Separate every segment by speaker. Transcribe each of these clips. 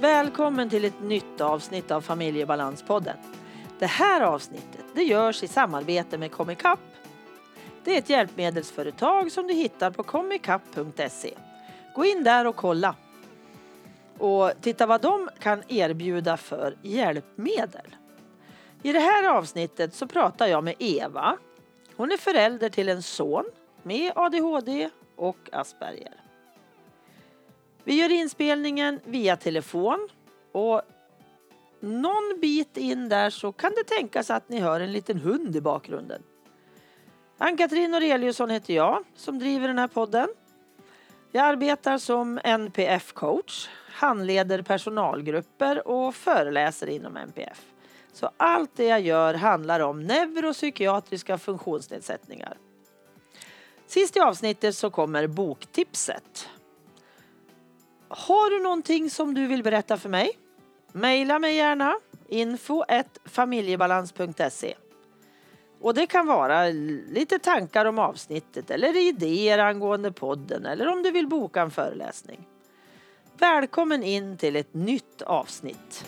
Speaker 1: Välkommen till ett nytt avsnitt av Familjebalanspodden. Det här avsnittet det görs i samarbete med Comicap. Det är ett hjälpmedelsföretag som du hittar på comicap.se. Gå in där och kolla. Och titta vad de kan erbjuda för hjälpmedel. I det här avsnittet så pratar jag med Eva. Hon är förälder till en son med ADHD och Asperger. Vi gör inspelningen via telefon och någon bit in där så kan det tänkas att ni hör en liten hund i bakgrunden. Ann-Katrin Aureliusson heter jag som driver den här podden. Jag arbetar som NPF-coach, handleder personalgrupper och föreläser inom NPF. Så allt det jag gör handlar om neuropsykiatriska funktionsnedsättningar. Sist i avsnittet så kommer boktipset. Har du någonting som du vill berätta för mig? Maila mig gärna info familjebalans.se och det kan vara lite tankar om avsnittet eller idéer angående podden eller om du vill boka en föreläsning. Välkommen in till ett nytt avsnitt.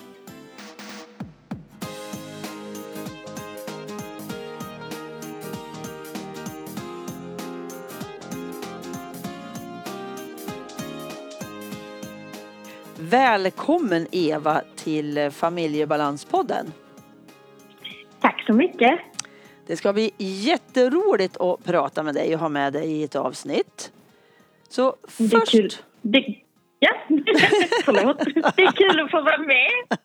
Speaker 1: Välkommen Eva till Familjebalanspodden.
Speaker 2: Tack så mycket.
Speaker 1: Det ska bli jätteroligt att prata med dig och ha med dig i ett avsnitt. Så
Speaker 2: det
Speaker 1: först...
Speaker 2: Kul. Det... Ja, förlåt. Det är kul att få vara med.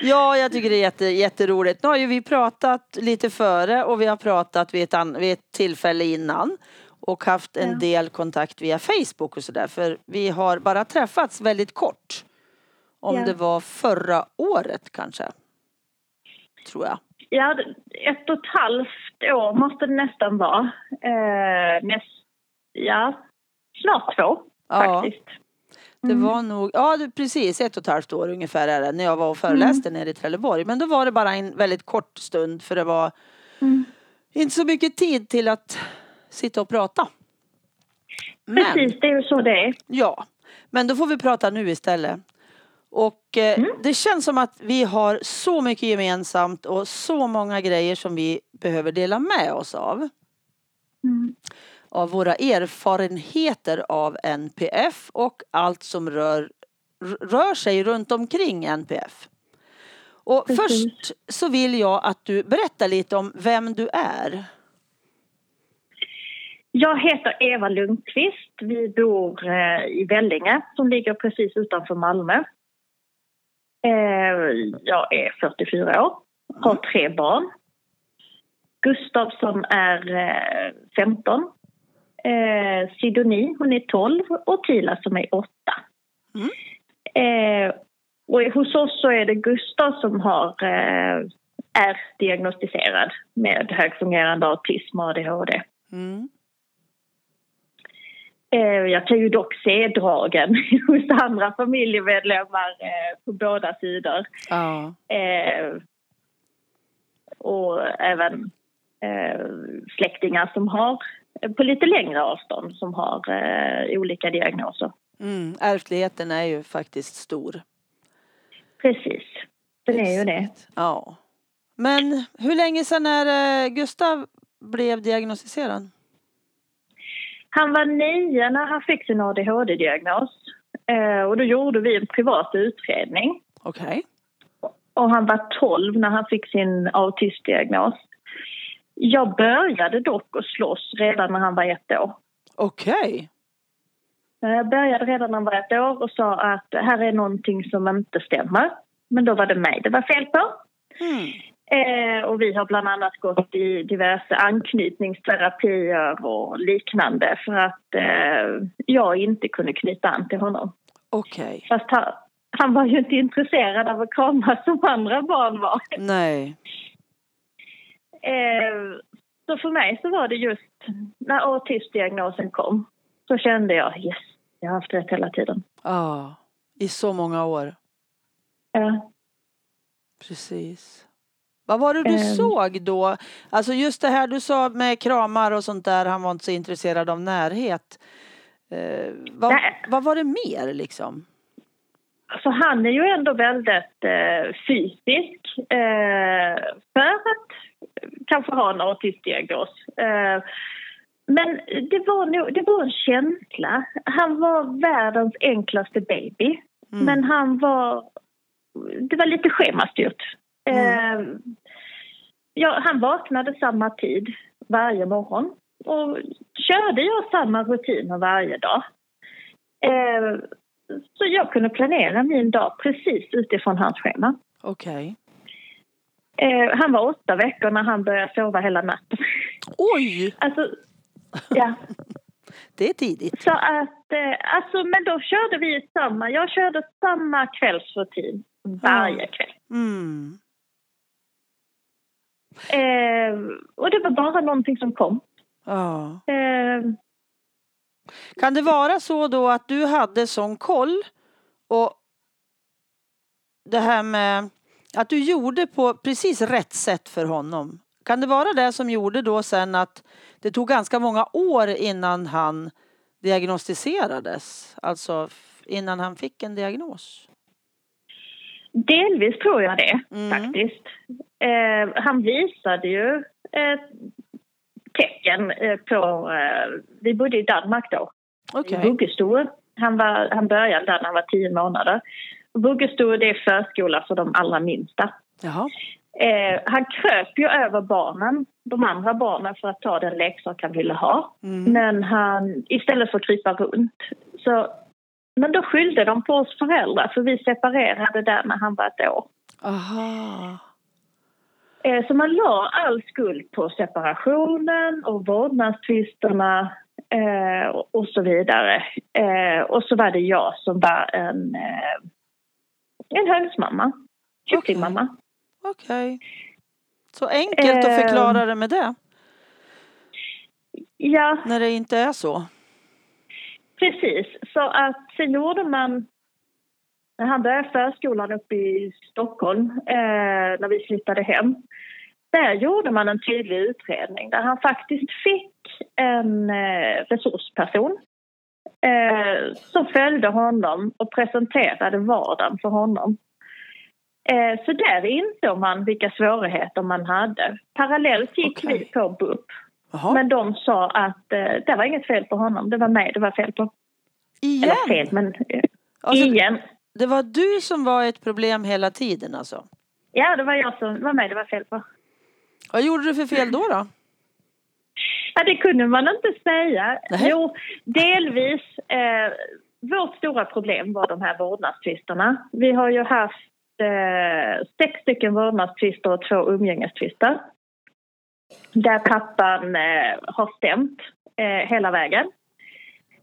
Speaker 1: Ja, jag tycker det är jätte, jätteroligt. Nu har ju vi pratat lite före och vi har pratat vid ett, an, vid ett tillfälle innan och haft en ja. del kontakt via Facebook och sådär för vi har bara träffats väldigt kort. Om ja. det var förra året kanske. Tror jag.
Speaker 2: Ja, ett och ett halvt år måste det nästan vara. Eh, näst, ja, snart två ja. faktiskt.
Speaker 1: Mm. Det var nog, ja precis ett och ett halvt år ungefär är det när jag var och föreläste mm. nere i Trelleborg. Men då var det bara en väldigt kort stund för det var mm. inte så mycket tid till att sitta och prata.
Speaker 2: Men, precis, det är ju så det är.
Speaker 1: Ja, men då får vi prata nu istället. Och eh, mm. det känns som att vi har så mycket gemensamt och så många grejer som vi behöver dela med oss av. Mm. Av våra erfarenheter av NPF och allt som rör, rör sig runt omkring NPF. Och Precis. först så vill jag att du berättar lite om vem du är.
Speaker 2: Jag heter Eva Lundqvist. Vi bor eh, i Vellinge som ligger precis utanför Malmö. Eh, jag är 44 år, har tre barn. Gustav som är 15. Eh, eh, Sidonie, hon är 12 och Tila som är 8. Mm. Eh, och hos oss så är det Gustav som har, eh, är diagnostiserad med högfungerande autism och ADHD. Mm. Eh, jag kan ju dock se dragen hos andra familjemedlemmar eh, på båda sidor. Ja. Eh, och även släktingar som har på lite längre avstånd som har olika diagnoser.
Speaker 1: Mm, ärftligheten är ju faktiskt stor.
Speaker 2: Precis, den är ju det.
Speaker 1: Ja. Men hur länge sedan är Gustav blev diagnostiserad?
Speaker 2: Han var nio när han fick sin ADHD-diagnos. Eh, och då gjorde vi en privat utredning.
Speaker 1: Okej. Okay.
Speaker 2: Och han var tolv när han fick sin autismdiagnos. Jag började dock att slåss redan när han var ett år.
Speaker 1: Okej. Okay.
Speaker 2: Jag började redan när han var ett år och sa att här är någonting som inte stämmer. Men då var det mig det var fel på. Mm. Eh, och vi har bland annat gått i diverse anknytningsterapier och liknande för att eh, jag inte kunde knyta an till honom.
Speaker 1: Okej. Okay.
Speaker 2: Fast han, han, var ju inte intresserad av att kramas som andra barn var.
Speaker 1: Nej.
Speaker 2: Eh, så för mig så var det just när autismdiagnosen kom så kände jag yes, jag har haft rätt hela tiden.
Speaker 1: Ja, ah, i så många år.
Speaker 2: Ja.
Speaker 1: Precis. Vad var det du um, såg då? Alltså just det här du sa med kramar och sånt där, han var inte så intresserad av närhet. Uh, vad, vad var det mer liksom?
Speaker 2: så han är ju ändå väldigt eh, fysisk eh, för att kanske ha en autistdiagnos. Eh, men det var, nog, det var en känsla. Han var världens enklaste baby. Mm. Men han var... Det var lite schemastyrt. Mm. Ja, han vaknade samma tid varje morgon. Och körde jag samma rutiner varje dag. Eh, så jag kunde planera min dag precis utifrån hans schema.
Speaker 1: Okej.
Speaker 2: Okay. Eh, han var åtta veckor när han började sova hela natten.
Speaker 1: Oj!
Speaker 2: alltså, ja.
Speaker 1: Det är tidigt.
Speaker 2: Så att, eh, alltså, men då körde vi samma. Jag körde samma kvällsrutin varje kväll.
Speaker 1: Mm.
Speaker 2: Eh, och det var bara någonting som kom.
Speaker 1: Ja.
Speaker 2: Eh,
Speaker 1: kan det vara så då att du hade sån koll och det här med att du gjorde på precis rätt sätt för honom? Kan det vara det som gjorde då sen att det tog ganska många år innan han diagnostiserades? Alltså innan han fick en diagnos?
Speaker 2: Delvis tror jag det mm. faktiskt. Eh, han visade ju eh, tecken eh, på... Eh, vi bodde i Danmark då,
Speaker 1: okay.
Speaker 2: i vuggestue. Han, var, han började där när han var tio månader. Vuggestue det är förskola för de allra minsta. Eh, han kröp ju över barnen, de andra barnen för att ta den leksak han ville ha. Mm. Men han, istället för att krypa runt. Så, men då skyllde de på oss föräldrar för vi separerade där när han var ett år.
Speaker 1: Aha.
Speaker 2: Eh, så man la all skuld på separationen och vårdnadstvisterna eh, och så vidare. Eh, och så var det jag som var en, en hönsmamma, kycklingmamma.
Speaker 1: Okej. Okay. Så enkelt att förklara det med det?
Speaker 2: Ja.
Speaker 1: När det inte är så?
Speaker 2: Precis. Så att sen gjorde man när han började förskolan uppe i Stockholm, eh, när vi flyttade hem, där gjorde man en tydlig utredning där han faktiskt fick en eh, resursperson eh, som följde honom och presenterade vardagen för honom. Eh, så där insåg man vilka svårigheter man hade. Parallellt gick okay. vi på BUP. Aha. Men de sa att eh, det var inget fel på honom, det var mig det var fel på.
Speaker 1: Igen?
Speaker 2: Eller fel, men eh, alltså, igen.
Speaker 1: Det var du som var ett problem hela tiden alltså?
Speaker 2: Ja, det var jag som var med det var fel på.
Speaker 1: Vad gjorde du för fel då? då?
Speaker 2: Ja, det kunde man inte säga. Nej. Jo, delvis. Eh, vårt stora problem var de här vårdnadstvisterna. Vi har ju haft eh, sex stycken vårdnadstvister och två umgängestvister. Där pappan eh, har stämt eh, hela vägen.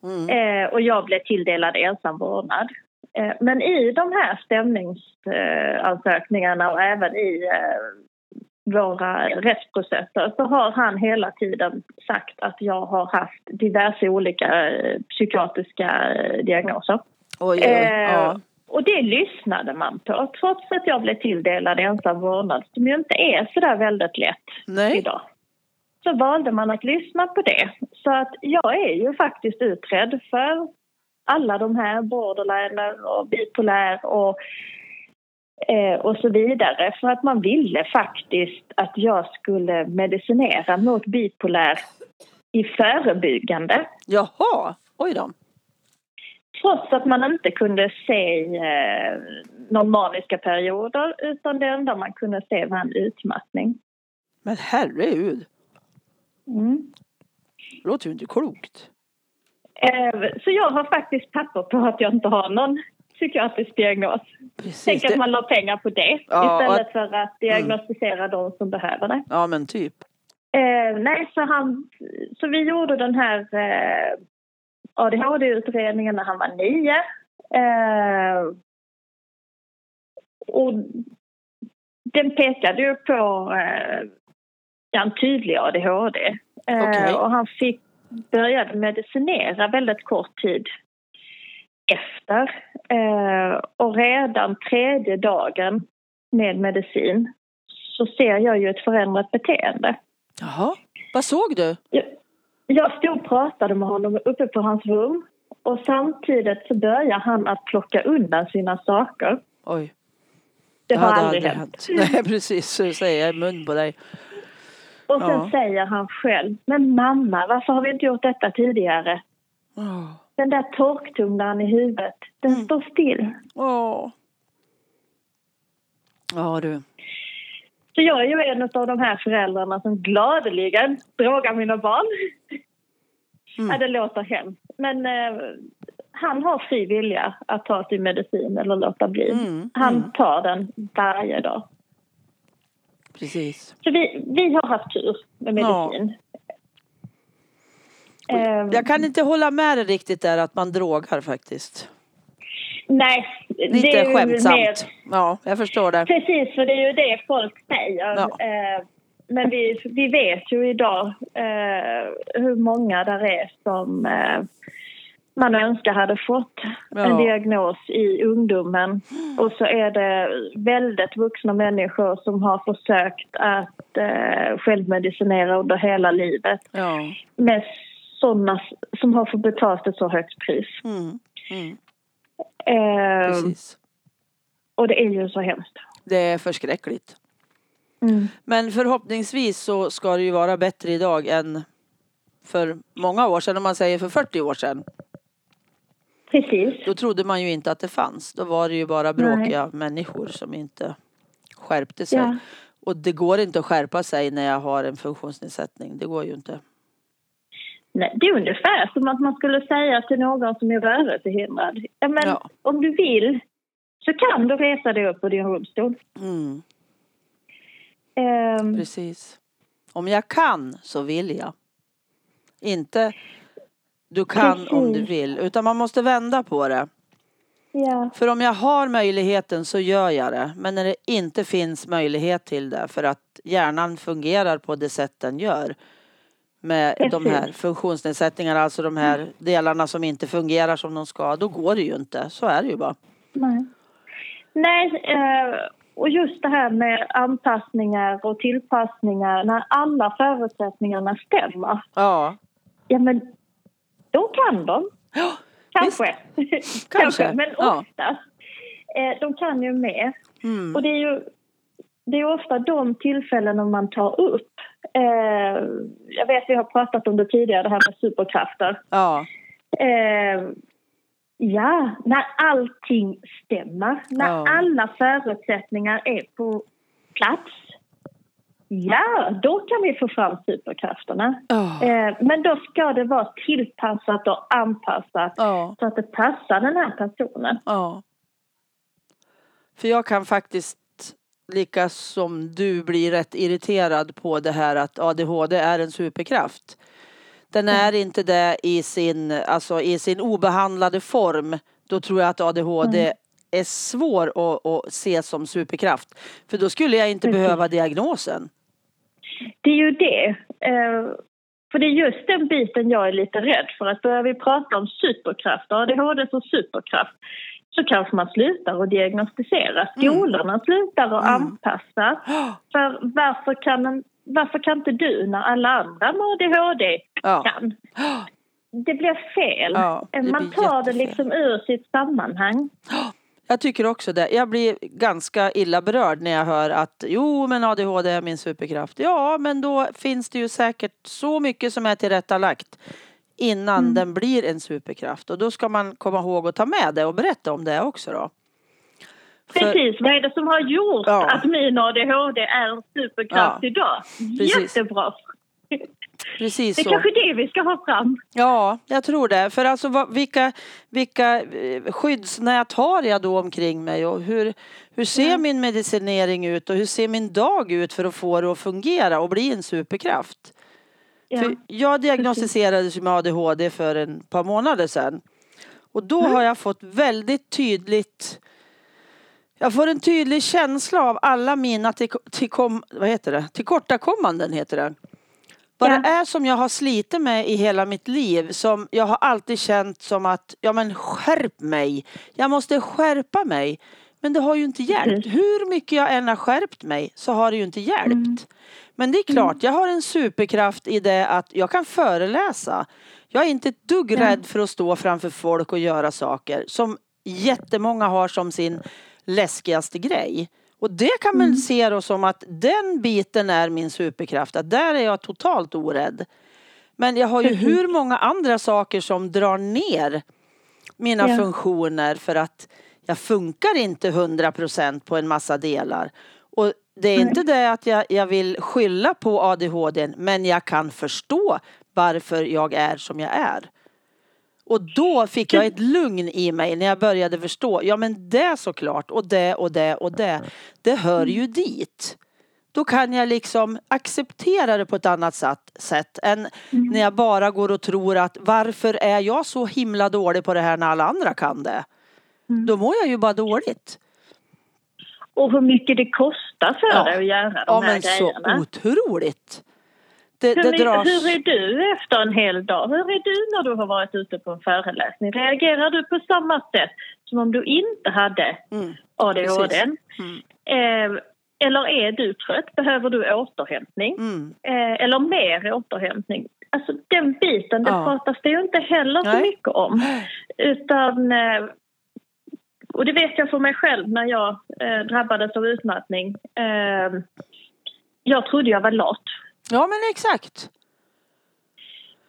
Speaker 2: Mm. Eh, och jag blev tilldelad ensam vårdnad. Eh, men i de här stämningsansökningarna och även i eh, våra rättsprocesser så har han hela tiden sagt att jag har haft diverse olika eh, psykiatriska diagnoser.
Speaker 1: Oj, oj, ja.
Speaker 2: Och det lyssnade man på trots att jag blev tilldelad ensam vårdnad som ju inte är så där väldigt lätt
Speaker 1: Nej.
Speaker 2: idag. Så valde man att lyssna på det. Så att jag är ju faktiskt utredd för alla de här borderliner och bipolär och, eh, och så vidare. För att man ville faktiskt att jag skulle medicinera mot bipolär i förebyggande.
Speaker 1: Jaha, oj då.
Speaker 2: Trots att man inte kunde se eh, någon maniska perioder utan det enda man kunde se var en utmattning.
Speaker 1: Men herregud!
Speaker 2: Mm.
Speaker 1: Det låter ju inte klokt.
Speaker 2: Eh, så jag har faktiskt papper på att jag inte har någon psykiatrisk diagnos.
Speaker 1: Precis,
Speaker 2: Tänk att man la pengar på det
Speaker 1: ja,
Speaker 2: istället att, för att diagnostisera mm. de som behöver det.
Speaker 1: Ja, men typ.
Speaker 2: Eh, nej, så, han, så vi gjorde den här eh, ADHD-utredningen när han var nio. Eh, och den pekade ju på eh, en tydlig ADHD. Eh,
Speaker 1: okay.
Speaker 2: Och han fick började medicinera väldigt kort tid efter. Eh, och redan tredje dagen med medicin så ser jag ju ett förändrat beteende.
Speaker 1: Jaha, vad såg du?
Speaker 2: Jag, jag stod och pratade med honom uppe på hans rum och samtidigt så börjar han att plocka undan sina saker.
Speaker 1: Oj.
Speaker 2: Det har
Speaker 1: hade
Speaker 2: aldrig hänt.
Speaker 1: Nej precis, så säger jag i mun på dig.
Speaker 2: Och sen
Speaker 1: Ja.
Speaker 2: säger han själv, men mamma, varför har vi inte gjort detta tidigare?
Speaker 1: Åh.
Speaker 2: Den där torktumlaren i huvudet, den
Speaker 1: Mm.
Speaker 2: står still.
Speaker 1: Åh. Ja du.
Speaker 2: Så jag är ju en av de här föräldrarna som gladeligen drogar mina barn.
Speaker 1: Mm.
Speaker 2: Ja, det låter hemskt. Men eh, han har fri vilja att ta sin medicin eller låta bli.
Speaker 1: Mm,
Speaker 2: Han
Speaker 1: mm.
Speaker 2: tar den varje dag.
Speaker 1: Precis.
Speaker 2: Så vi, vi har haft tur med
Speaker 1: Ja.
Speaker 2: medicin. Eh,
Speaker 1: Jag kan inte hålla med dig riktigt där att man drogar faktiskt.
Speaker 2: Nej,
Speaker 1: Lite
Speaker 2: det är ju
Speaker 1: skämtsamt.
Speaker 2: mer-
Speaker 1: Ja, jag förstår det.
Speaker 2: Precis, för det är ju det folk säger.
Speaker 1: Ja.
Speaker 2: Eh, men vi, vi vet ju idag eh, hur många där är som eh, man önskar hade fått
Speaker 1: Ja.
Speaker 2: en diagnos i ungdomen. Och så är det väldigt vuxna människor som har försökt att eh, självmedicinera under hela livet
Speaker 1: Ja.
Speaker 2: med sådana som har fått betalt ett så högt pris.
Speaker 1: Mm. Mm.
Speaker 2: Eh,
Speaker 1: Precis.
Speaker 2: och det är ju så hemskt.
Speaker 1: Det är förskräckligt.
Speaker 2: Mm.
Speaker 1: Men förhoppningsvis så ska det ju vara bättre idag än för många år sedan, om man säger för 40 år sedan.
Speaker 2: Precis.
Speaker 1: Då trodde man ju inte att det fanns. Då var det ju bara bråkiga människor som inte skärpte sig.
Speaker 2: Ja.
Speaker 1: Och det går inte att skärpa sig när jag har en funktionsnedsättning. Det går ju inte.
Speaker 2: Nej, det är ungefär som att man skulle säga till någon som är rörelsehindrad. Ja, men
Speaker 1: Ja.
Speaker 2: om du vill så kan du resa dig upp på din rullstol.
Speaker 1: Mm,
Speaker 2: Ehm,
Speaker 1: precis. Om jag kan så vill jag. Inte du kan om du
Speaker 2: Precis.
Speaker 1: vill. Utan man måste vända på det.
Speaker 2: ja,
Speaker 1: För om jag har möjligheten så gör jag det. Men när det inte finns möjlighet till det för att hjärnan fungerar på det sätt den gör. Med de
Speaker 2: Precis.
Speaker 1: här funktionsnedsättningarna, alltså de här delarna som inte fungerar som de ska. Då går det ju inte. Så är det ju bara.
Speaker 2: nej. Nej, eh, och just det här med anpassningar och tillpassningar när alla förutsättningarna stämmer.
Speaker 1: Ja,
Speaker 2: Ja, men då kan de.
Speaker 1: ja
Speaker 2: Kanske.
Speaker 1: Kanske,
Speaker 2: Men
Speaker 1: ja.
Speaker 2: oftast. Eh, de kan ju mer.
Speaker 1: Mm.
Speaker 2: Och det är ju det är ofta de tillfällena man tar upp. Eh, jag vet vi har pratat om det tidigare, det här med superkrafter.
Speaker 1: ja.
Speaker 2: Eh, ja, när allting stämmer, när
Speaker 1: Ja.
Speaker 2: alla förutsättningar är på plats. Ja, då kan vi få fram superkrafterna.
Speaker 1: Ja.
Speaker 2: Eh, men då ska det vara tillpassat och anpassat
Speaker 1: ja.
Speaker 2: så att det passar den här personen.
Speaker 1: Ja. För jag kan faktiskt lika som du bli rätt irriterad på det här att ADHD är en superkraft. Den är inte det i sin, alltså i sin obehandlade form. Då tror jag att ADHD är svår att, att se som superkraft. För då skulle jag inte
Speaker 2: Precis.
Speaker 1: behöva diagnosen.
Speaker 2: Det är ju det. Eh, för det är just den biten jag är lite rädd för. Att börjar vi prata om superkraft, ADHD som superkraft, så kanske man slutar att diagnostisera. Skolorna slutar att
Speaker 1: Mm.
Speaker 2: anpassa. För varför kan, en, varför kan inte du när alla andra med ADHD
Speaker 1: Ja.
Speaker 2: kan? Det blir fel.
Speaker 1: Ja, det
Speaker 2: man
Speaker 1: blir
Speaker 2: tar det
Speaker 1: jättefel.
Speaker 2: liksom ur sitt sammanhang.
Speaker 1: Jag tycker också det. Jag blir ganska illa berörd när jag hör att jo men ADHD är min superkraft. Ja men då finns det ju säkert så mycket som är tillrättalagt innan
Speaker 2: Mm.
Speaker 1: den blir en superkraft. Och då ska man komma ihåg att ta med det och berätta om det också då. För-
Speaker 2: Precis, vad är det som har gjort
Speaker 1: Ja.
Speaker 2: att min ADHD är en superkraft
Speaker 1: Ja,
Speaker 2: idag?
Speaker 1: precis.
Speaker 2: Jättebra.
Speaker 1: Precis
Speaker 2: Det är
Speaker 1: så.
Speaker 2: kanske det vi ska ha fram.
Speaker 1: Ja, jag tror det. För alltså vad, vilka, vilka eh, skyddsnät har jag då omkring mig och hur, hur ser
Speaker 2: Ja.
Speaker 1: min medicinering ut och hur ser min dag ut för att få det att fungera och bli en superkraft?
Speaker 2: Ja.
Speaker 1: För jag diagnostiserades med ADHD för en par månader sedan. Och då
Speaker 2: Mm.
Speaker 1: har jag fått väldigt tydligt jag får en tydlig känsla av alla mina till, tillkom, vad heter det? tillkortakommanden. Heter det. Vad
Speaker 2: Ja.
Speaker 1: det är som jag har slitit med i hela mitt liv som jag har alltid känt som att ja men skärp mig. Jag måste skärpa mig. Men det har ju inte hjälpt.
Speaker 2: Precis.
Speaker 1: Hur mycket jag än har skärpt mig så har det ju inte hjälpt.
Speaker 2: Mm.
Speaker 1: Men det är klart, jag har en superkraft i det att jag kan föreläsa. Jag är inte ett dugg rädd för att stå framför folk och göra saker som jättemånga har som sin läskigaste grej. Och det kan man
Speaker 2: Mm.
Speaker 1: se då som att den biten är min superkraft, att där är jag totalt orädd. Men jag har ju
Speaker 2: Precis.
Speaker 1: hur många andra saker som drar ner mina
Speaker 2: Ja.
Speaker 1: funktioner för att jag funkar inte 100% på en massa delar. Och det är
Speaker 2: Nej.
Speaker 1: inte det att jag, jag vill skylla på ADHD men jag kan förstå varför jag är som jag är. Och då fick jag ett lugn i mig när jag började förstå, ja men det såklart och det och det och det, det hör ju dit. Då kan jag liksom acceptera det på ett annat sätt än när jag bara går och tror att varför är jag så himla dålig på det här när alla andra kan det?
Speaker 2: Mm.
Speaker 1: Då mår jag ju bara dåligt.
Speaker 2: Och hur mycket det kostar för
Speaker 1: Ja.
Speaker 2: dig att göra de
Speaker 1: Ja
Speaker 2: här
Speaker 1: men så
Speaker 2: grejerna.
Speaker 1: otroligt. Det,
Speaker 2: Hur,
Speaker 1: det dras...
Speaker 2: hur är du efter en hel dag? Hur är du när du har varit ute på en föreläsning? Reagerar du på samma sätt som om du inte hade
Speaker 1: Mm.
Speaker 2: ADHD?
Speaker 1: Mm.
Speaker 2: Eh, eller är du trött? Behöver du återhämtning?
Speaker 1: Mm.
Speaker 2: Eh, eller mer återhämtning? Alltså den biten, det
Speaker 1: Ja.
Speaker 2: pratas det ju inte heller så mycket om. Utan, eh, och det vet jag för mig själv när jag eh, drabbades av utmattning. Eh, jag trodde jag var lat.
Speaker 1: Ja men exakt.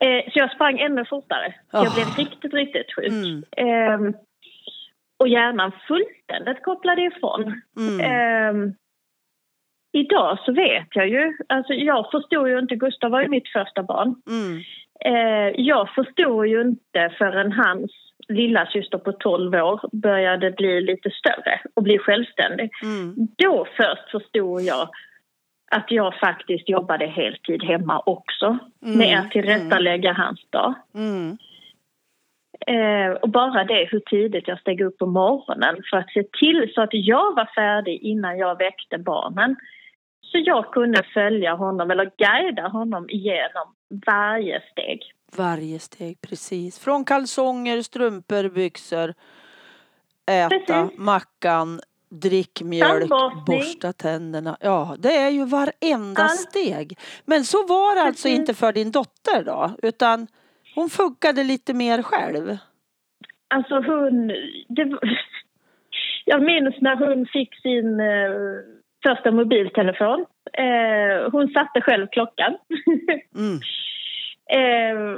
Speaker 2: Eh, så jag sprang ännu fortare.
Speaker 1: Oh.
Speaker 2: Jag blev riktigt, riktigt sjuk.
Speaker 1: Mm.
Speaker 2: Eh, och hjärnan fullständigt kopplade ifrån.
Speaker 1: Mm.
Speaker 2: Eh, idag så vet jag ju, alltså jag förstod ju inte, Gustav var ju mitt första barn.
Speaker 1: Mm.
Speaker 2: Eh, jag förstod ju inte förrän hans lilla syster på 12 år började bli lite större och bli självständig.
Speaker 1: Mm.
Speaker 2: Då först förstod jag att jag faktiskt jobbade heltid hemma också
Speaker 1: Mm,
Speaker 2: med att tillrättalägga hans dag.
Speaker 1: Mm.
Speaker 2: Eh, och bara det hur tidigt jag steg upp på morgonen för att se till så att jag var färdig innan jag väckte barnen. Så jag kunde följa honom eller guida honom igenom varje steg.
Speaker 1: Varje steg, precis. Från kalsonger, strumpor, byxor, äta,
Speaker 2: Precis.
Speaker 1: mackan, drick mjölk, borsta tänderna. Ja, det är ju varenda
Speaker 2: Allt.
Speaker 1: steg. Men så var det alltså inte för din dotter då, utan hon funkade lite mer själv.
Speaker 2: Alltså hon... Det, jag minns när hon fick sin eh, första mobiltelefon. Eh, hon satte själv klockan.
Speaker 1: Mm.
Speaker 2: Eh,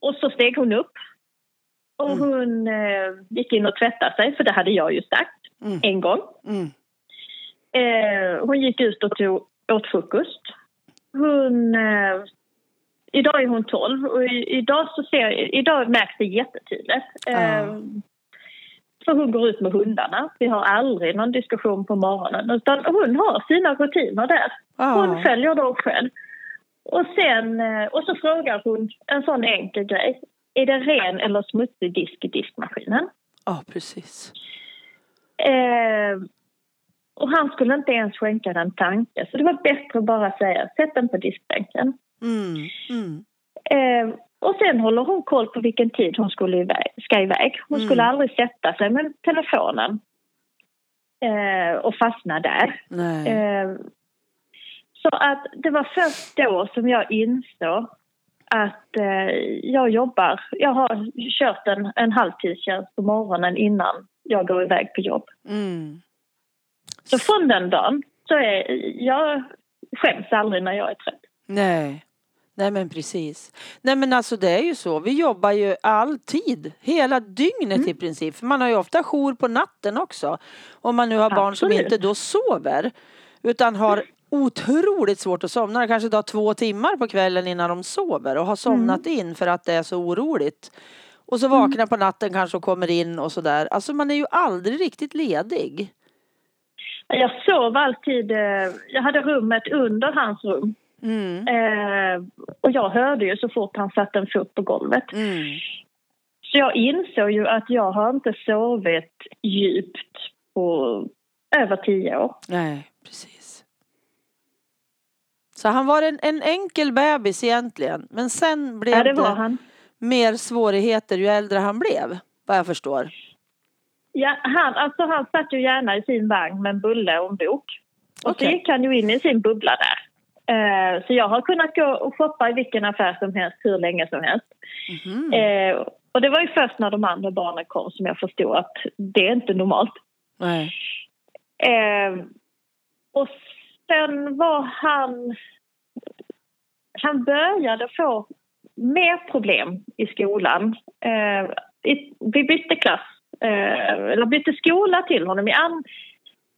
Speaker 2: och så steg hon upp. Och
Speaker 1: Mm.
Speaker 2: hon eh, gick in och tvättade sig, för det hade jag ju sagt
Speaker 1: Mm.
Speaker 2: en gång.
Speaker 1: Mm.
Speaker 2: Eh, hon gick ut och tog, åt frukost. Hon... Eh, idag är hon 12 och i, idag, så ser, idag märks det jättetydligt. Eh,
Speaker 1: Ja.
Speaker 2: För hon går ut med hundarna. Vi har aldrig någon diskussion på morgonen utan hon har sina rutiner där. Hon följer dem själv. Och, sen, eh, och så frågar hon en sån enkel grej. Är det ren eller smutsig disk i diskmaskinen?
Speaker 1: ja, precis.
Speaker 2: Eh, och han skulle inte ens skänka den tanke. Så det var bättre att bara säga sätt den på diskbänken.
Speaker 1: Mm. Mm.
Speaker 2: Eh, och sen håller hon koll på vilken tid hon skulle iväg, ska iväg. Hon skulle
Speaker 1: Mm.
Speaker 2: aldrig sätta sig med telefonen eh, och fastna där. Eh, så att det var först då som jag insåg att eh, jag jobbar, jag har kört en, en halvtidstjänst på morgonen innan jag går iväg på jobb.
Speaker 1: Mm.
Speaker 2: Så från den dagen så är jag skäms aldrig när jag är trött.
Speaker 1: Nej. Nej men precis. Nej men alltså det är ju så. Vi jobbar ju alltid. Hela dygnet
Speaker 2: Mm.
Speaker 1: i princip. För man har ju ofta jour på natten också. Om man nu har barn som inte då sover. Utan har otroligt svårt att somna. Det kanske tar två timmar på kvällen innan de sover. Och har somnat
Speaker 2: Mm.
Speaker 1: in för att det är så oroligt. Och så vaknar på natten kanske och kommer in och sådär. Alltså man är ju aldrig riktigt ledig.
Speaker 2: Jag sov alltid, eh, jag hade rummet under hans rum.
Speaker 1: Mm.
Speaker 2: Eh, och jag hörde ju så fort han satte en fot på golvet.
Speaker 1: Mm.
Speaker 2: Så jag insåg ju att jag har inte sovit djupt på över tio år.
Speaker 1: Nej, precis. Så han var en, en enkel bebis egentligen. Men sen blev
Speaker 2: Ja, det
Speaker 1: det, mer svårigheter ju äldre han blev. Vad jag förstår.
Speaker 2: Ja, han, alltså han satt ju gärna i sin vagn med en bulle och en bok. Och
Speaker 1: Okej.
Speaker 2: så gick han ju in i sin bubbla där. Eh, så jag har kunnat gå och shoppa i vilken affär som helst hur länge som helst.
Speaker 1: Mhm.
Speaker 2: Eh, och det var ju först när de andra barnen kom som jag förstod att det är inte normalt.
Speaker 1: Nej.
Speaker 2: Eh, och sen var han... Han började få mer problem i skolan. Eh, i, vi bytte klass, eh, eller bytte skola till honom. I an,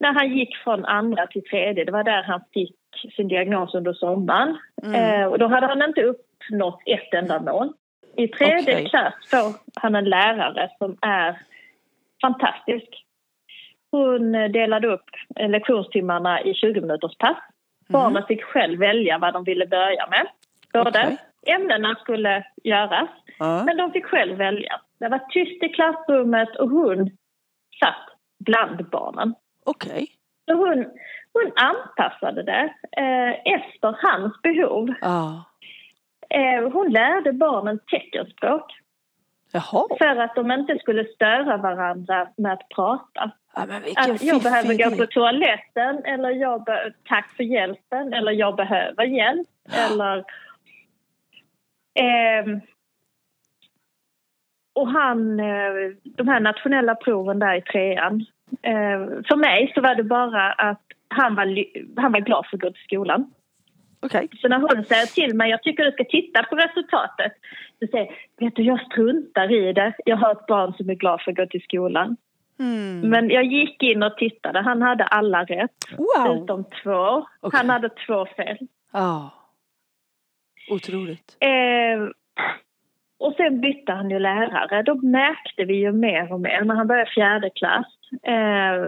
Speaker 2: när han gick från andra till tredje, det var där han fick sin diagnos under sommaren.
Speaker 1: Mm.
Speaker 2: Eh, och då hade han inte uppnått ett enda mål. I tredje
Speaker 1: Okej.
Speaker 2: klass får han en lärare som är fantastisk. Hon delade upp lektionstimmarna i 20 minuters pass. Barnen fick själv välja vad de ville börja med. Båda
Speaker 1: Okej.
Speaker 2: ämnena skulle göras,
Speaker 1: Ja.
Speaker 2: men de fick själv välja. Det var tyst i klassrummet och hon satt bland barnen.
Speaker 1: Okej.
Speaker 2: Så hon, hon anpassade det eh, efter hans behov.
Speaker 1: Ja.
Speaker 2: Eh, hon lärde barnen teckenspråk
Speaker 1: Jaha.
Speaker 2: för att de inte skulle störa varandra med att prata.
Speaker 1: Ja,
Speaker 2: Att jag behöver gå på toaletten eller jag be- tack för hjälpen eller jag behöver hjälp eller... Ehm, och han, eh, de här nationella proven där i trean. Eh, för mig så var det bara att han var, han var glad för att gå till skolan.
Speaker 1: Okej.
Speaker 2: Så när hon säger till mig, jag tycker du ska titta på resultatet. Så säger vet du jag struntar i det. Jag har ett barn som är glad för att gå till skolan.
Speaker 1: Mm.
Speaker 2: Men jag gick in och tittade. Han hade alla rätt,
Speaker 1: Wow.
Speaker 2: utom två.
Speaker 1: Okej.
Speaker 2: Han hade två fel.
Speaker 1: Ja. Otroligt.
Speaker 2: Eh, och sen bytte han ju lärare. Då märkte vi ju mer och mer när han började fjärde klass. Eh,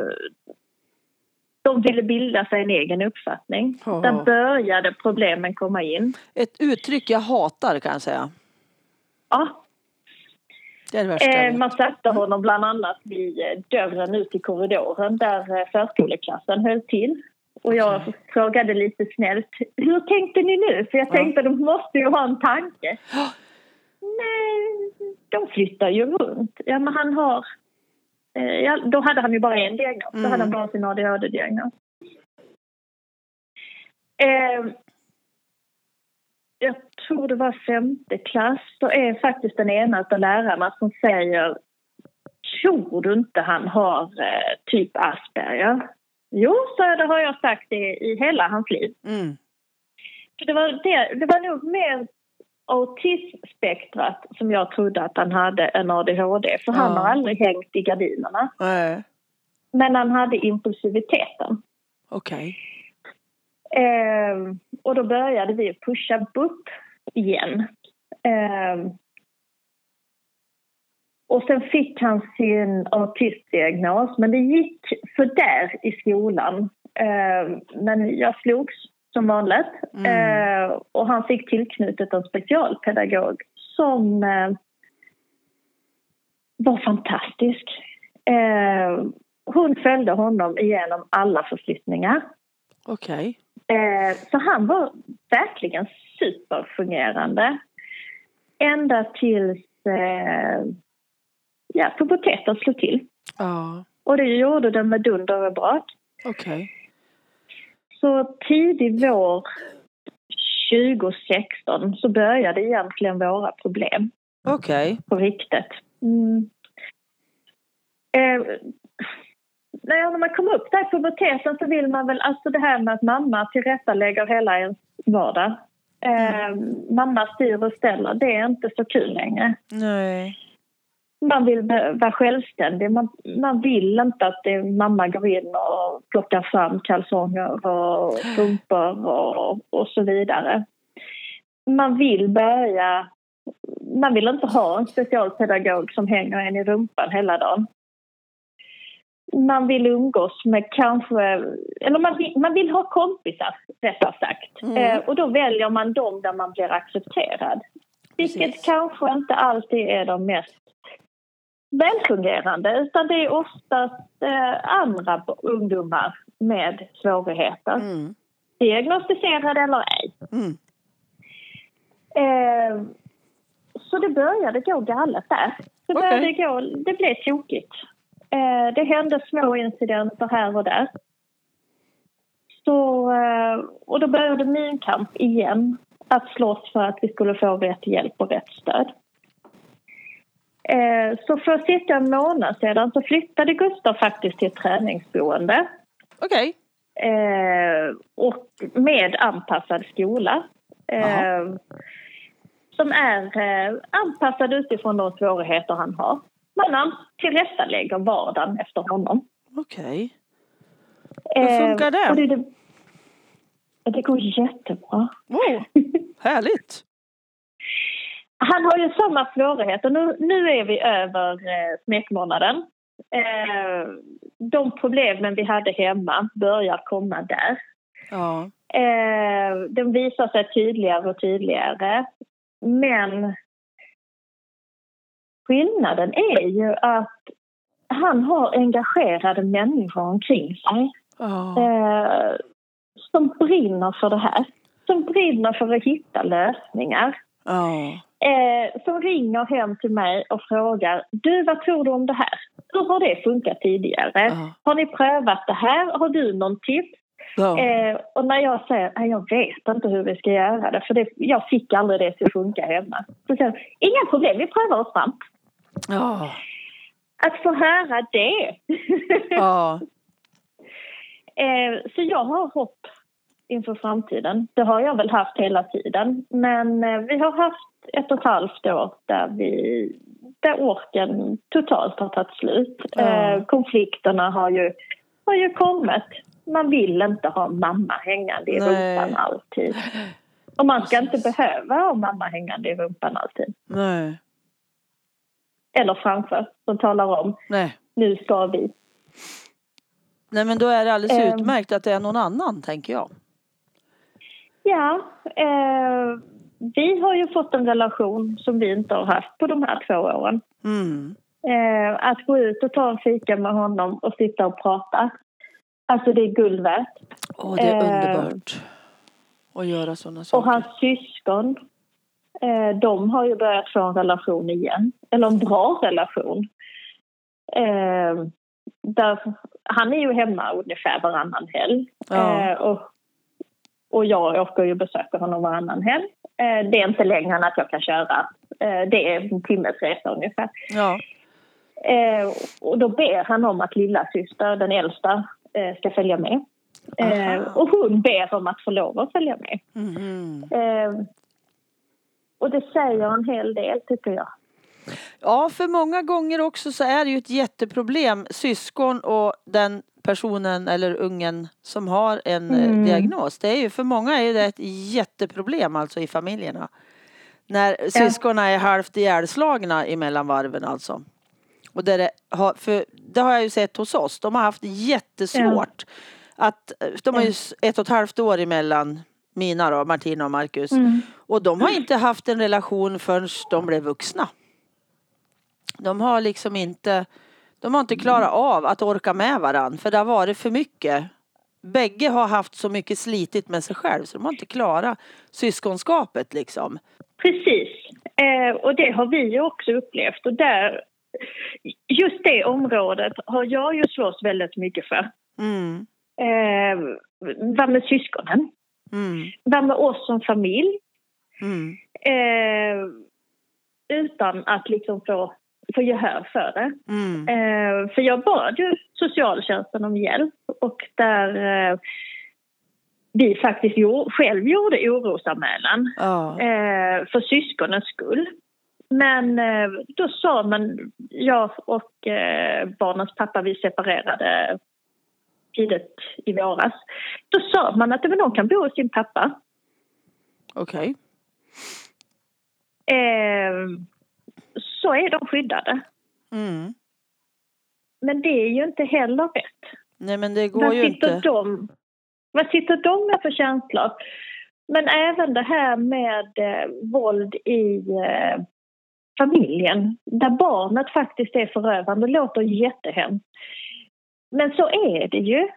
Speaker 2: de ville bilda sig en egen uppfattning.
Speaker 1: Ja.
Speaker 2: Där började problemen komma in.
Speaker 1: Ett uttryck jag hatar kan jag säga.
Speaker 2: Ja,
Speaker 1: Det är det värsta
Speaker 2: Eh, man satte honom bland annat vid eh, dörren ut i korridoren där eh, förskoleklassen höll till. Och jag
Speaker 1: Okej.
Speaker 2: frågade lite snällt, hur tänkte ni nu? För jag
Speaker 1: Ja.
Speaker 2: tänkte de måste ju ha en tanke.
Speaker 1: Ja.
Speaker 2: Nej, de flyttar ju runt. Ja, men han har... Eh, ja, då hade han ju bara en diagnos. Då
Speaker 1: Mm.
Speaker 2: hade han bara sin ADHD-diagnos. Eh, jag tror det var femte klass. Då är faktiskt den ena av lärarna som säger Tror du inte han har eh, typ Asperger? Jo, så det har jag sagt i, i hela hans liv.
Speaker 1: Mm.
Speaker 2: Det, var det, det var nog mer autismspektrat som jag trodde att han hade än ADHD. För han
Speaker 1: Ja.
Speaker 2: har aldrig hängt i gardinerna.
Speaker 1: Nej.
Speaker 2: Men han hade impulsiviteten.
Speaker 1: Okej.
Speaker 2: Eh, och då började vi pusha BUP igen. Eh, och sen fick han sin autistdiagnos, men det gick för där i skolan. Eh, men jag slogs som vanligt
Speaker 1: Mm.
Speaker 2: eh, och han fick tillknutet en specialpedagog som eh, var fantastisk. Eh, hon följde honom igenom alla förflyttningar.
Speaker 1: Okej.
Speaker 2: Eh, så han var verkligen superfungerande. Ända tills eh, ja, puberteten slog till.
Speaker 1: Ja.
Speaker 2: Och det gjorde den med dunder och brak.
Speaker 1: Okej.
Speaker 2: Så tidig vår 2016 så började egentligen våra problem
Speaker 1: Okej.
Speaker 2: på riktigt. Mm. Eh, när när man kommer upp där i puberteten så vill man väl, alltså det här med att mamma tillrättalägger hela ens vardag. Eh, mamma styr och ställer, det är inte så kul längre.
Speaker 1: Nej.
Speaker 2: Man vill vara självständig. Man, man vill inte att det, mamma går in och plockar fram kalsonger och strumpor och, och så vidare. Man vill börja... Man vill inte ha en specialpedagog som hänger en i rumpan hela dagen. Man vill umgås med kanske... Eller man vill, man vill ha kompisar, rättare sagt.
Speaker 1: Mm.
Speaker 2: Eh, och då väljer man dem där man blir accepterad. Vilket
Speaker 1: Precis.
Speaker 2: kanske inte alltid är de mest välfungerande utan det är oftast eh, andra ungdomar med svårigheter.
Speaker 1: Mm.
Speaker 2: Diagnostiserade eller ej.
Speaker 1: Mm.
Speaker 2: Eh, så det började gå galet där. Det, började gå, det blev tokigt. Eh, det hände små incidenter här och där. så, eh, och då började min kamp igen. Att slåss för att vi skulle få rätt hjälp och rätt stöd. Eh, så för cirka en månad sedan så flyttade Gustav faktiskt till ett träningsboende.
Speaker 1: Okej.
Speaker 2: Eh, och med anpassad skola. Eh, som är anpassad utifrån de svårigheter han har. Man tillrättalägger vardagen efter honom.
Speaker 1: Okej. Hur funkar det?
Speaker 2: Det, går jättebra.
Speaker 1: Oh, härligt.
Speaker 2: Han har ju samma svårigheter. Nu, nu är vi över eh, smekmånaden. Eh, de problemen vi hade hemma börjar komma där.
Speaker 1: Ja.
Speaker 2: Eh, de visar sig tydligare och tydligare. Men skillnaden är ju att han har engagerade människor omkring sig
Speaker 1: Ja.
Speaker 2: eh, som brinner för det här. Som brinner för att hitta lösningar.
Speaker 1: Ja.
Speaker 2: Eh, som ringer hem till mig och frågar Du, vad tror du om det här? Hur har det funkat tidigare?
Speaker 1: Ja.
Speaker 2: Har ni prövat det här? Har du någon tips?
Speaker 1: Ja.
Speaker 2: Eh, och när jag säger att jag vet inte hur vi ska göra det för det, jag fick aldrig det till att funka hemma. Så säger inga problem, vi prövar oss fram.
Speaker 1: Ja.
Speaker 2: Att få höra det.
Speaker 1: Ja.
Speaker 2: eh, så jag har hopp inför framtiden. Det har jag väl haft hela tiden. Men eh, vi har haft ett och ett halvt år där, vi, där orken totalt har tagit slut. Eh, konflikterna har ju, har ju kommit. Man vill inte ha mamma hängande i
Speaker 1: Nej.
Speaker 2: rumpan alltid. Och man ska inte behöva ha mamma hängande i rumpan alltid.
Speaker 1: Nej.
Speaker 2: Eller framför, som talar om
Speaker 1: Nej.
Speaker 2: nu ska vi.
Speaker 1: Nej men då är det alldeles
Speaker 2: Ehm.
Speaker 1: utmärkt att det är någon annan tänker jag.
Speaker 2: Ja, eh, vi har ju fått en relation som vi inte har haft på de här två åren.
Speaker 1: Mm.
Speaker 2: Eh, att gå ut och ta en fika med honom och sitta och prata. Alltså det är guld värt.
Speaker 1: Åh det är
Speaker 2: Eh.
Speaker 1: underbart. Att göra sådana saker.
Speaker 2: Och hans syskon, eh, de har ju börjat få en relation igen. Eller en bra relation. Eh, där, han är ju hemma ungefär varannan helg.
Speaker 1: Ja.
Speaker 2: Eh, och, och jag åker ju och besöker honom varannan helg. Eh, det är inte längre än att jag kan köra. Eh, det är en timmes resa ungefär.
Speaker 1: Ja.
Speaker 2: Eh, och då ber han om att lilla syster, den äldsta, ska följa med.
Speaker 1: Aha.
Speaker 2: och hon ber om att få lov att följa med. Eh, och det säger en hel del tycker jag.
Speaker 1: Ja, för många gånger också så är det ju ett jätteproblem. Syskon och den personen eller ungen som har en eh,
Speaker 2: Mm.
Speaker 1: diagnos. Det är ju, för många är det ett jätteproblem alltså i familjerna. När syskonen är halvt ihjälslagna emellan varven alltså. Och det har, för det har jag ju sett hos oss. De har haft jättesvårt. Att, de har ju ett och ett halvt år emellan mina då, Martina och Marcus. Och de har inte haft en relation förrän de blev vuxna. De har liksom inte, de har inte klarat av att orka med varandra för det har varit för mycket. Bägge har haft så mycket slitit med sig själv så de har inte klarat syskonskapet liksom.
Speaker 2: Precis. Eh, och det har vi ju också upplevt. Och där, just det området har jag ju slåss väldigt mycket för.
Speaker 1: Mm.
Speaker 2: Eh, vad med syskonen?
Speaker 1: Mm.
Speaker 2: Vad med oss som familj?
Speaker 1: Mm.
Speaker 2: Eh, utan att liksom få, få gehör för det.
Speaker 1: Mm.
Speaker 2: Eh, för jag bad ju socialtjänsten om hjälp och där eh, vi faktiskt gjorde, själv gjorde orosanmälan
Speaker 1: Ja.
Speaker 2: eh, för syskonens skull. Men eh, då sa man, jag och eh, barnens pappa, vi separerade tidigt i våras. Då sa man att de kan bo hos sin pappa.
Speaker 1: Okej.
Speaker 2: Eh, så är de skyddade.
Speaker 1: Mm.
Speaker 2: Men det är ju inte heller rätt.
Speaker 1: Nej men det går
Speaker 2: Vad
Speaker 1: ju
Speaker 2: sitter,
Speaker 1: inte.
Speaker 2: de, vad sitter de med för känslor? Men även det här med eh, våld i eh, familjen där barnet faktiskt är förövande låter jättehemskt. Men så är det ju.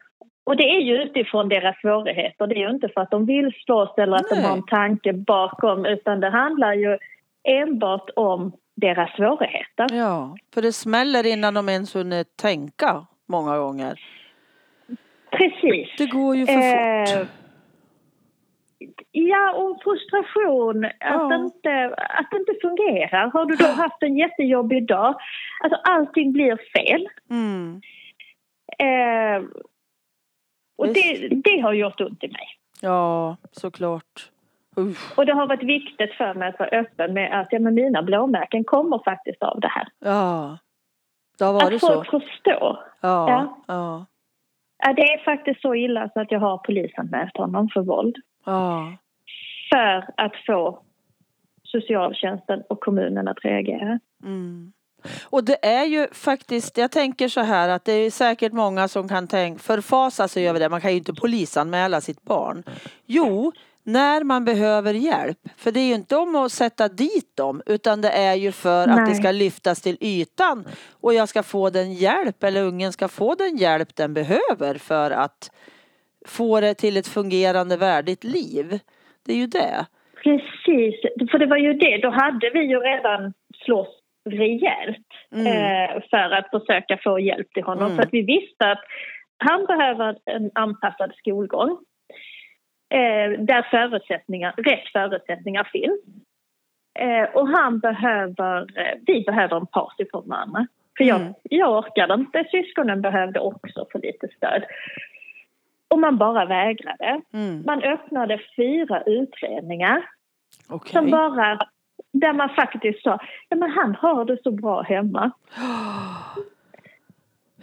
Speaker 2: Och det är ju utifrån deras svårigheter. Det är ju inte för att de vill slåss eller att de
Speaker 1: Nej.
Speaker 2: har en tanke bakom utan det handlar ju enbart om deras svårigheter.
Speaker 1: Ja, för det smäller innan de ens hunnit tänka många gånger.
Speaker 2: Precis.
Speaker 1: Det går ju för
Speaker 2: Eh,
Speaker 1: fort.
Speaker 2: Ja, och frustration, att,
Speaker 1: Ja.
Speaker 2: inte, att det inte fungerar. Har du då haft en jättejobbig dag, alltså allting blir fel.
Speaker 1: Mm.
Speaker 2: Eh, och det, det har gjort ont i mig.
Speaker 1: Ja, såklart. Usch.
Speaker 2: Och det har varit viktigt för mig att vara öppen med att ja, men mina blåmärken kommer faktiskt av det här.
Speaker 1: Ja. Det har varit
Speaker 2: att
Speaker 1: så.
Speaker 2: folk förstår.
Speaker 1: Ja.
Speaker 2: Ja.
Speaker 1: Ja.
Speaker 2: Ja, det är faktiskt så illa så att jag har polisanmält honom för våld.
Speaker 1: Ja.
Speaker 2: För att få socialtjänsten och kommunen att reagera.
Speaker 1: Mm. Och det är ju faktiskt, jag tänker så här att det är säkert många som kan tänka, förfasa sig över det. Man kan ju inte polisanmäla sitt barn. Jo, när man behöver hjälp. För det är ju inte om att sätta dit dem utan det är ju för att det
Speaker 2: Nej.
Speaker 1: ska lyftas till ytan och jag ska få den hjälp eller ungen ska få den hjälp den behöver för att få det till ett fungerande värdigt liv. Det är ju det.
Speaker 2: Precis, för det var ju det. Då hade vi ju redan slåss rejält
Speaker 1: Mm.
Speaker 2: eh, för att försöka få hjälp till honom.
Speaker 1: Mm.
Speaker 2: För att vi visste att han behöver en anpassad skolgång där förutsättningar, rätt förutsättningar finns. Eh, och han behöver, eh, vi behöver en part ifrån mamma. För jag,
Speaker 1: Mm.
Speaker 2: jag orkade inte, syskonen behövde också få lite stöd. Och man bara vägrade.
Speaker 1: Mm.
Speaker 2: Man öppnade fyra utredningar
Speaker 1: Okej.
Speaker 2: som bara, där man faktiskt sa, ja men han har det så bra hemma.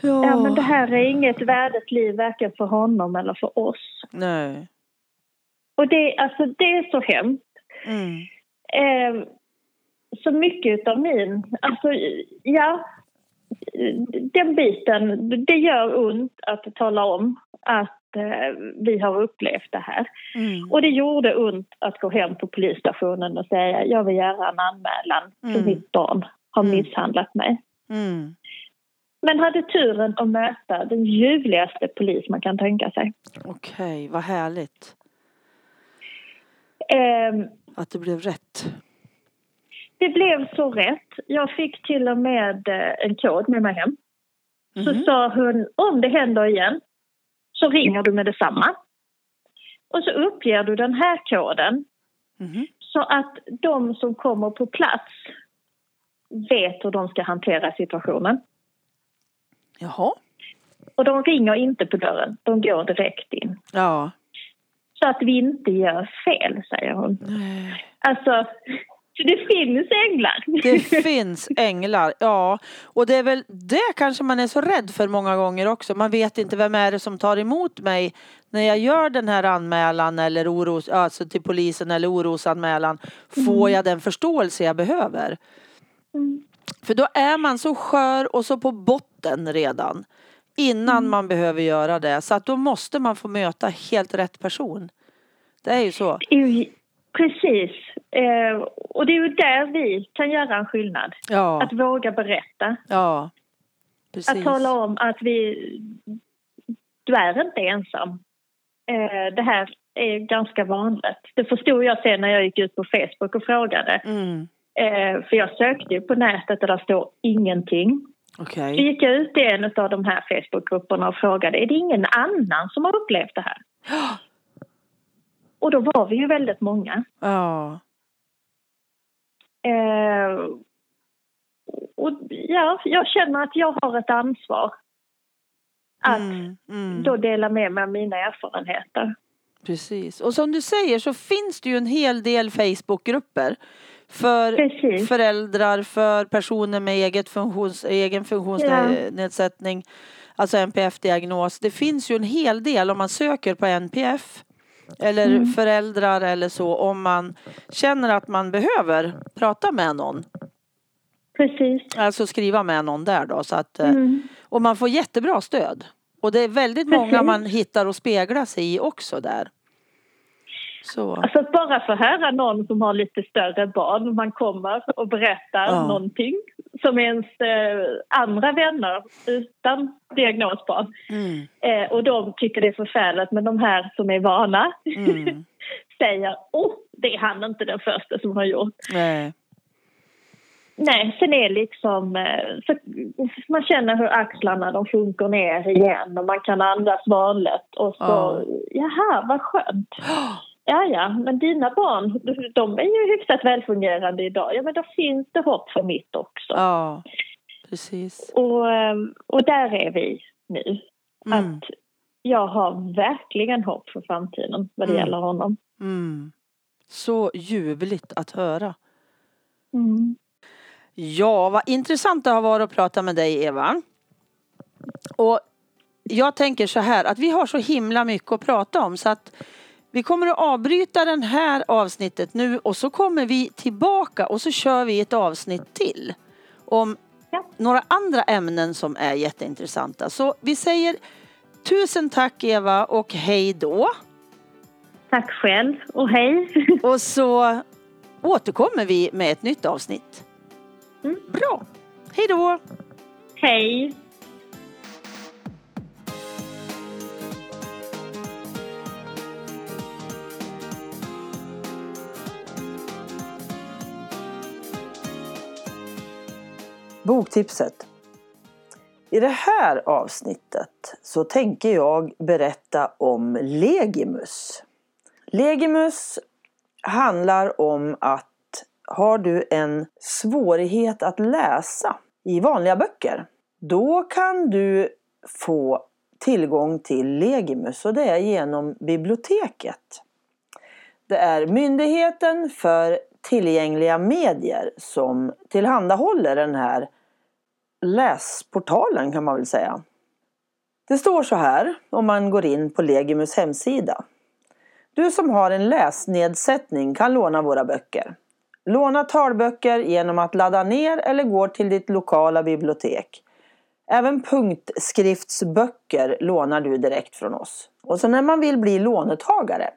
Speaker 1: Ja.
Speaker 2: Ja men det här är inget värdigt liv varken för honom eller för oss.
Speaker 1: Nej.
Speaker 2: Och det, alltså, det är så hemskt.
Speaker 1: Mm.
Speaker 2: Eh, så mycket av min, alltså ja, den biten, det gör ont att tala om att eh, vi har upplevt det här.
Speaker 1: Mm.
Speaker 2: Och det gjorde ont att gå hem på polisstationen och säga jag vill göra en anmälan för
Speaker 1: Mm.
Speaker 2: mitt barn har
Speaker 1: Mm.
Speaker 2: misshandlat mig.
Speaker 1: Mm.
Speaker 2: Men hade turen att möta den ljuvligaste polis man kan tänka sig.
Speaker 1: Okej, vad härligt
Speaker 2: Ehm,
Speaker 1: att det blev rätt.
Speaker 2: det blev så rätt. Jag fick till och med eh, en kod med mig hem. Så
Speaker 1: Mhm.
Speaker 2: sa hon, om det händer igen så ringer du med detsamma. Och så uppger du den här koden
Speaker 1: Mhm.
Speaker 2: så att de som kommer på plats vet hur de ska hantera situationen.
Speaker 1: Jaha.
Speaker 2: Och de ringer inte på dörren, de går direkt in.
Speaker 1: Ja.
Speaker 2: Så att vi inte gör fel, säger hon.
Speaker 1: Nej.
Speaker 2: Alltså, så det finns änglar.
Speaker 1: Det finns änglar, ja. Och det är väl det kanske man är så rädd för många gånger också. Man vet inte vem är det som tar emot mig när jag gör den här anmälan eller oros, alltså till polisen eller orosanmälan. Får jag den förståelse jag behöver?
Speaker 2: Mm.
Speaker 1: För då är man så skör och så på botten redan innan man behöver göra det. Så att då måste man få möta helt rätt person. Det är ju så.
Speaker 2: Precis. Eh, och det är ju där vi kan göra en skillnad.
Speaker 1: Ja,
Speaker 2: Att våga berätta.
Speaker 1: ja. Precis.
Speaker 2: Att tala om att vi... Du är inte ensam. Eh, det här är ganska vanligt. Det förstod jag sen när jag gick ut på Facebook och frågade.
Speaker 1: Mm.
Speaker 2: Eh, för jag sökte ju på nätet och där står ingenting.
Speaker 1: Okej.
Speaker 2: Så gick jag ut i en av de här Facebookgrupperna och frågade är det ingen annan som har upplevt det här? Och då var vi ju väldigt många.
Speaker 1: Ja.
Speaker 2: Eh, och ja, jag känner att jag har ett ansvar att
Speaker 1: Mm, mm.
Speaker 2: då dela med mig av mina erfarenheter.
Speaker 1: Precis. Och som du säger så finns det ju en hel del Facebookgrupper för
Speaker 2: Precis.
Speaker 1: föräldrar, för personer med eget funktions, egen funktionsnedsättning, alltså NPF-diagnos. Det finns ju en hel del om man söker på NPF eller
Speaker 2: Mm.
Speaker 1: föräldrar eller så om man känner att man behöver prata med någon.
Speaker 2: Precis.
Speaker 1: Alltså skriva med någon där då så att, eh,
Speaker 2: Mm.
Speaker 1: och man får jättebra stöd. Och det är väldigt många
Speaker 2: Precis.
Speaker 1: man hittar och speglar sig i också där. Så.
Speaker 2: Alltså att bara få höra någon som har lite större barn, man kommer och berättar
Speaker 1: Ja.
Speaker 2: någonting som ens eh, andra vänner utan diagnosbarn
Speaker 1: Mm,
Speaker 2: eh, och de tycker det är förfärligt men de här som är vana
Speaker 1: mm.
Speaker 2: säger åh, det är han inte den första som har gjort.
Speaker 1: Nej.
Speaker 2: Nej, sen är liksom... eh, Så man känner hur axlarna de sjunker ner igen och man kan andas vanligt. Och så,
Speaker 3: Ja.
Speaker 2: jaha, vad skönt. Ja, ja, men dina barn, de är ju hyfsat välfungerande idag. Ja, men då finns det hopp för mitt också.
Speaker 3: Ja, precis.
Speaker 2: Och, eh, och där är vi nu.
Speaker 3: Mm.
Speaker 2: Att jag har verkligen hopp för framtiden vad det
Speaker 3: Mm.
Speaker 2: gäller honom.
Speaker 3: Mm. Så ljuvligt att höra.
Speaker 2: Mm.
Speaker 3: Ja, vad intressant det har varit att prata med dig Eva. Och jag tänker så här att vi har så himla mycket att prata om så att vi kommer att avbryta den här avsnittet nu och så kommer vi tillbaka och så kör vi ett avsnitt till om
Speaker 2: Ja.
Speaker 3: några andra ämnen som är jätteintressanta. Så vi säger tusen tack Eva och hej då.
Speaker 2: Tack själv och hej.
Speaker 3: Och så återkommer vi med ett nytt avsnitt.
Speaker 2: Mm.
Speaker 3: Bra. Hej då.
Speaker 2: hej.
Speaker 1: Boktipset. I det här avsnittet så tänker jag berätta om Legimus. Legimus handlar om att har du en svårighet att läsa i vanliga böcker då kan du få tillgång till Legimus och det är genom biblioteket. Det är Myndigheten för tillgängliga medier som tillhandahåller den här läsportalen kan man väl säga. Det står så här om man går in på Legimus hemsida. Du som har en läsnedsättning kan låna våra böcker. Låna talböcker genom att ladda ner eller gå till ditt lokala bibliotek. Även punktskriftsböcker lånar du direkt från oss. Och så när man vill bli lånetagare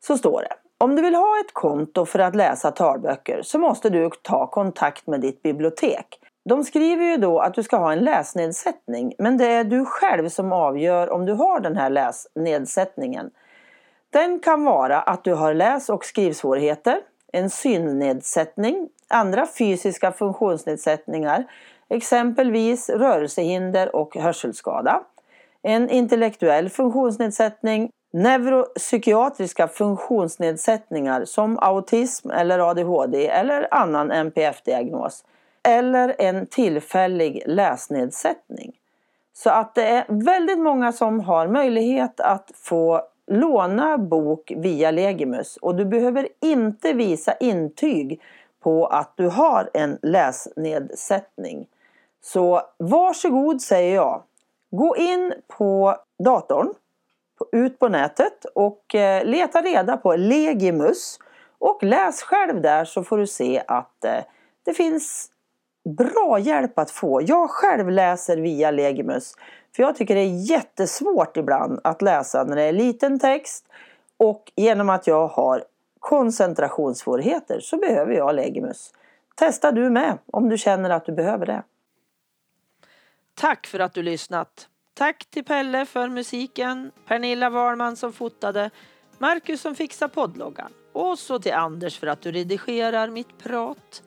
Speaker 1: så står det om du vill ha ett konto för att läsa talböcker så måste du ta kontakt med ditt bibliotek. De skriver ju då att du ska ha en läsnedsättning men det är du själv som avgör om du har den här läsnedsättningen. Den kan vara att du har läs och skrivsvårigheter, en synnedsättning, andra fysiska funktionsnedsättningar, exempelvis rörelsehinder och hörselskada, en intellektuell funktionsnedsättning, neuropsykiatriska funktionsnedsättningar som autism eller ADHD eller annan NPF-diagnos eller en tillfällig läsnedsättning. Så att det är väldigt många som har möjlighet att få låna bok via Legimus och du behöver inte visa intyg på att du har en läsnedsättning. Så varsågod säger jag. Gå in på datorn, ut på nätet och eh, leta reda på Legimus och läs själv där så får du se att eh, det finns bra hjälp att få. Jag själv läser via Legimus. För jag tycker det är jättesvårt ibland att läsa när det är liten text. Och genom att jag har koncentrationssvårigheter så behöver jag Legimus. Testa du med om du känner att du behöver det.
Speaker 3: Tack för att du lyssnat. Tack till Pelle för musiken, Pernilla Wahlman som fotade, Marcus som fixar poddloggan och så till Anders för att du redigerar mitt prat.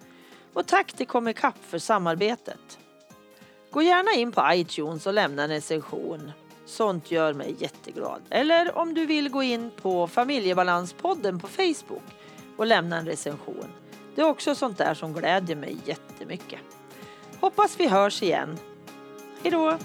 Speaker 3: Och tack till Comicap för samarbetet. Gå gärna in på iTunes och lämna en recension. Sånt gör mig jätteglad. Eller om du vill gå in på Familjebalanspodden på Facebook och lämna en recension. Det är också sånt där som glädjer mig jättemycket. Hoppas vi hörs igen. Hej då!